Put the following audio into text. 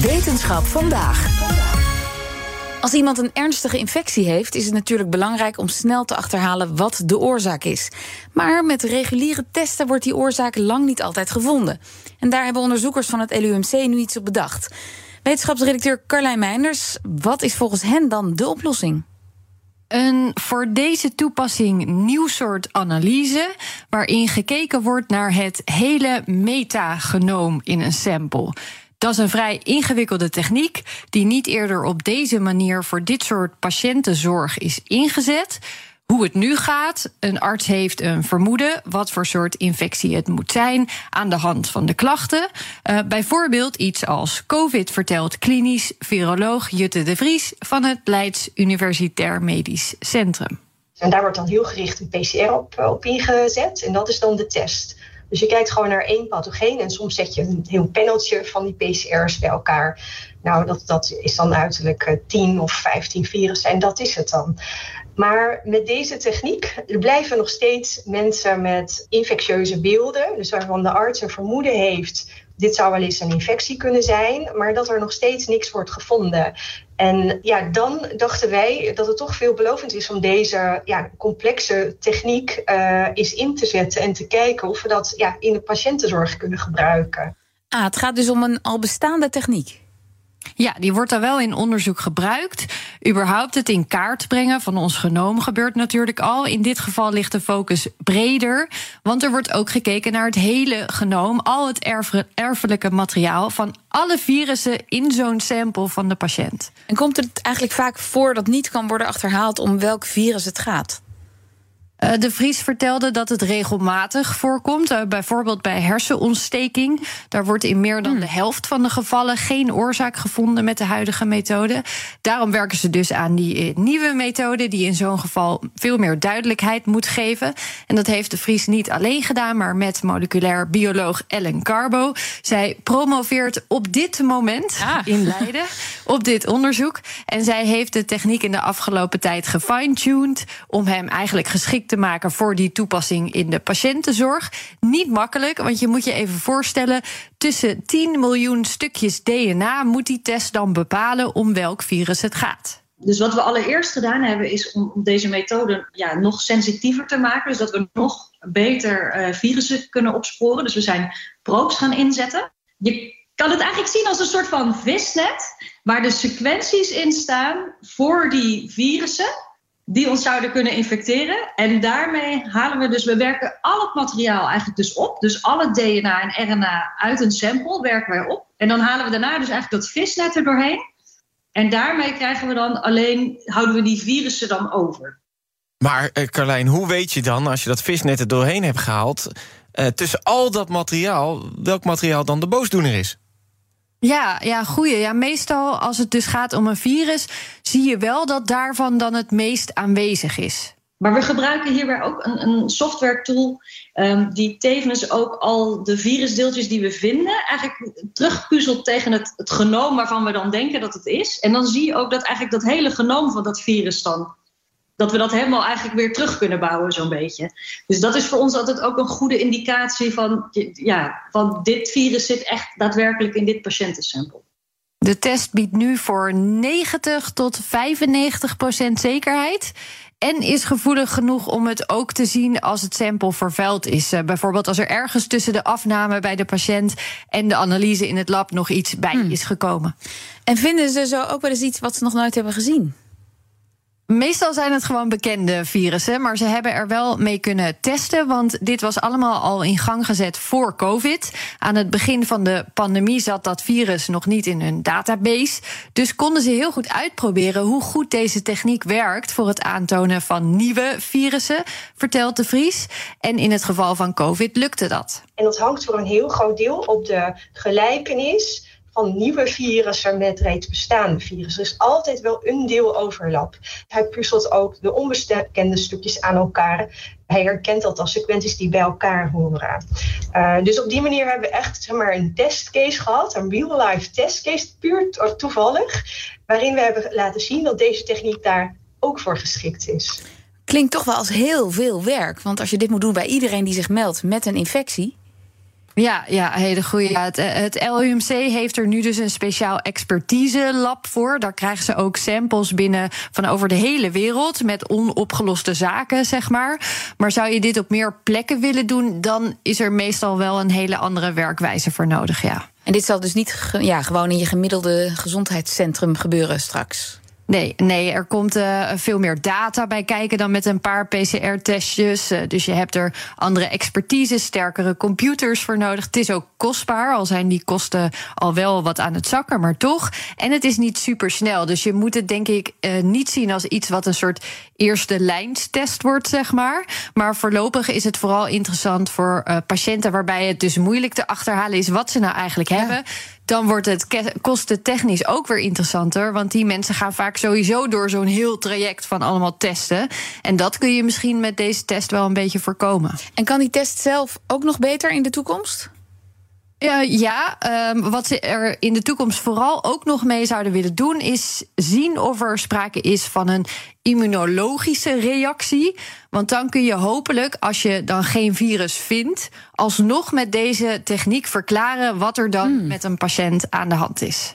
Wetenschap vandaag. Als iemand een ernstige infectie heeft, is het natuurlijk belangrijk om snel te achterhalen wat de oorzaak is. Maar met reguliere testen wordt die oorzaak lang niet altijd gevonden. En daar hebben onderzoekers van het LUMC nu iets op bedacht. Wetenschapsredacteur Carlijn Meinders, wat is volgens hen dan de oplossing? Een voor deze toepassing nieuw soort analyse, waarin gekeken wordt naar het hele metagenoom in een sample. Dat is een vrij ingewikkelde techniek, die niet eerder op deze manier voor dit soort patiëntenzorg is ingezet. Hoe het nu gaat, een arts heeft een vermoeden wat voor soort infectie het moet zijn aan de hand van de klachten. Uh, bijvoorbeeld iets als COVID vertelt klinisch viroloog Jutte de Vries van het Leids Universitair Medisch Centrum. En daar wordt dan heel gericht een PCR op, op ingezet en dat is dan de test. Dus je kijkt gewoon naar één pathogeen en soms zet je een heel paneltje van die PCR's bij elkaar. Nou, dat, dat is dan uiterlijk 10 eh, of 15 virussen en dat is het dan. Maar met deze techniek blijven nog steeds mensen met infectieuze beelden, dus waarvan de arts een vermoeden heeft dit zou wel eens een infectie kunnen zijn, maar dat er nog steeds niks wordt gevonden. En ja, dan dachten wij dat het toch veelbelovend is om deze ja, complexe techniek uh, eens in te zetten en te kijken of we dat ja, in de patiëntenzorg kunnen gebruiken. Ah, het gaat dus om een al bestaande techniek. Ja, die wordt daar wel in onderzoek gebruikt. Überhaupt het in kaart brengen van ons genoom gebeurt natuurlijk al. In dit geval ligt de focus breder, want er wordt ook gekeken naar het hele genoom, al het erfelijke materiaal van alle virussen in zo'n sample van de patiënt. En komt het eigenlijk vaak voor dat niet kan worden achterhaald om welk virus het gaat? Eh, de Vries vertelde dat het regelmatig voorkomt, uh, bijvoorbeeld bij hersenontsteking. Daar wordt in meer dan hmm. de helft van de gevallen geen oorzaak gevonden met de huidige methode. Daarom werken ze dus aan die eh, nieuwe methode, die in zo'n geval veel meer duidelijkheid moet geven. En dat heeft de Vries niet alleen gedaan, maar met moleculair bioloog Ellen Carbo. Zij promoveert op dit moment ah. in Leiden op dit onderzoek. En zij heeft de techniek in de afgelopen tijd gefine-tuned om hem eigenlijk geschikt te maken voor die toepassing in de patiëntenzorg. Niet makkelijk, want je moet je even voorstellen: tussen 10 miljoen stukjes DNA moet die test dan bepalen om welk virus het gaat. Dus wat we allereerst gedaan hebben, is om deze methode ja, nog sensitiever te maken. Dus dat we nog beter uh, virussen kunnen opsporen. Dus we zijn probes gaan inzetten. Je kan het eigenlijk zien als een soort van visnet, waar de sequenties in staan voor die virussen die ons zouden kunnen infecteren. En daarmee halen we dus, we werken al het materiaal eigenlijk dus op. Dus alle DNA en RNA uit een sample werken wij op. En dan halen we daarna dus eigenlijk dat visnet er doorheen. En daarmee krijgen we dan alleen, houden we die virussen dan over. Maar uh, Carlijn, hoe weet je dan, als je dat visnet er doorheen hebt gehaald... Uh, tussen al dat materiaal, welk materiaal dan de boosdoener is? Ja, ja, goeie. Ja, meestal als het dus gaat om een virus, zie je wel dat daarvan dan het meest aanwezig is. Maar we gebruiken hierbij ook een, een software tool um, die tevens ook al de virusdeeltjes die we vinden, eigenlijk terugpuzzelt tegen het, het genoom waarvan we dan denken dat het is. En dan zie je ook dat eigenlijk dat hele genoom van dat virus dan dat we dat helemaal eigenlijk weer terug kunnen bouwen, zo'n beetje. Dus dat is voor ons altijd ook een goede indicatie van, ja, van dit virus zit echt daadwerkelijk in dit patiëntensample. De test biedt nu voor 90 tot 95 procent zekerheid. En is gevoelig genoeg om het ook te zien als het sample vervuild is. Uh, bijvoorbeeld als er ergens tussen de afname bij de patiënt en de analyse in het lab nog iets bij hmm. is gekomen. En vinden ze zo ook wel eens iets wat ze nog nooit hebben gezien? Meestal zijn het gewoon bekende virussen, maar ze hebben er wel mee kunnen testen. Want dit was allemaal al in gang gezet voor COVID. Aan het begin van de pandemie zat dat virus nog niet in hun database. Dus konden ze heel goed uitproberen hoe goed deze techniek werkt voor het aantonen van nieuwe virussen, vertelt de Vries. En in het geval van COVID lukte dat. En dat hangt voor een heel groot deel op de gelijkenis van nieuwe virussen met reeds bestaande virussen. Er is altijd wel een deel overlap. Hij puzzelt ook de onbekende stukjes aan elkaar. Hij herkent dat als sequenties die bij elkaar horen. Uh, dus op die manier hebben we echt zeg maar, een testcase gehad, een real-life testcase, puur toevallig, waarin we hebben laten zien dat deze techniek daar ook voor geschikt is. Klinkt toch wel als heel veel werk, want als je dit moet doen bij iedereen die zich meldt met een infectie. Ja, ja, hele goede. het, eh, het LUMC heeft er nu dus een speciaal expertise-lab voor. Daar krijgen ze ook samples binnen van over de hele wereld met onopgeloste zaken, zeg maar. Maar zou je dit op meer plekken willen doen, dan is er meestal wel een hele andere werkwijze voor nodig, ja. En dit zal dus niet ja, gewoon in je gemiddelde gezondheidscentrum gebeuren straks? Nee, nee, er komt uh, veel meer data bij kijken dan met een paar PCR-testjes. Uh, dus je hebt er andere expertise, sterkere computers voor nodig. Het is ook kostbaar, al zijn die kosten al wel wat aan het zakken, maar toch. En het is niet super snel. Dus je moet het denk ik uh, niet zien als iets wat een soort eerste lijnstest wordt, zeg maar. Maar voorlopig is het vooral interessant voor patiënten waarbij het dus moeilijk te achterhalen is wat ze nou eigenlijk ja. hebben dan wordt het kostentechnisch ook weer interessanter. Want die mensen gaan vaak sowieso door zo'n heel traject van allemaal testen. En dat kun je misschien met deze test wel een beetje voorkomen. En kan die test zelf ook nog beter in de toekomst? Uh, ja, um, wat ze er in de toekomst vooral ook nog mee zouden willen doen, is zien of er sprake is van een immunologische reactie. Want dan kun je hopelijk, als je dan geen virus vindt, alsnog met deze techniek verklaren wat er dan hmm. met een patiënt aan de hand is.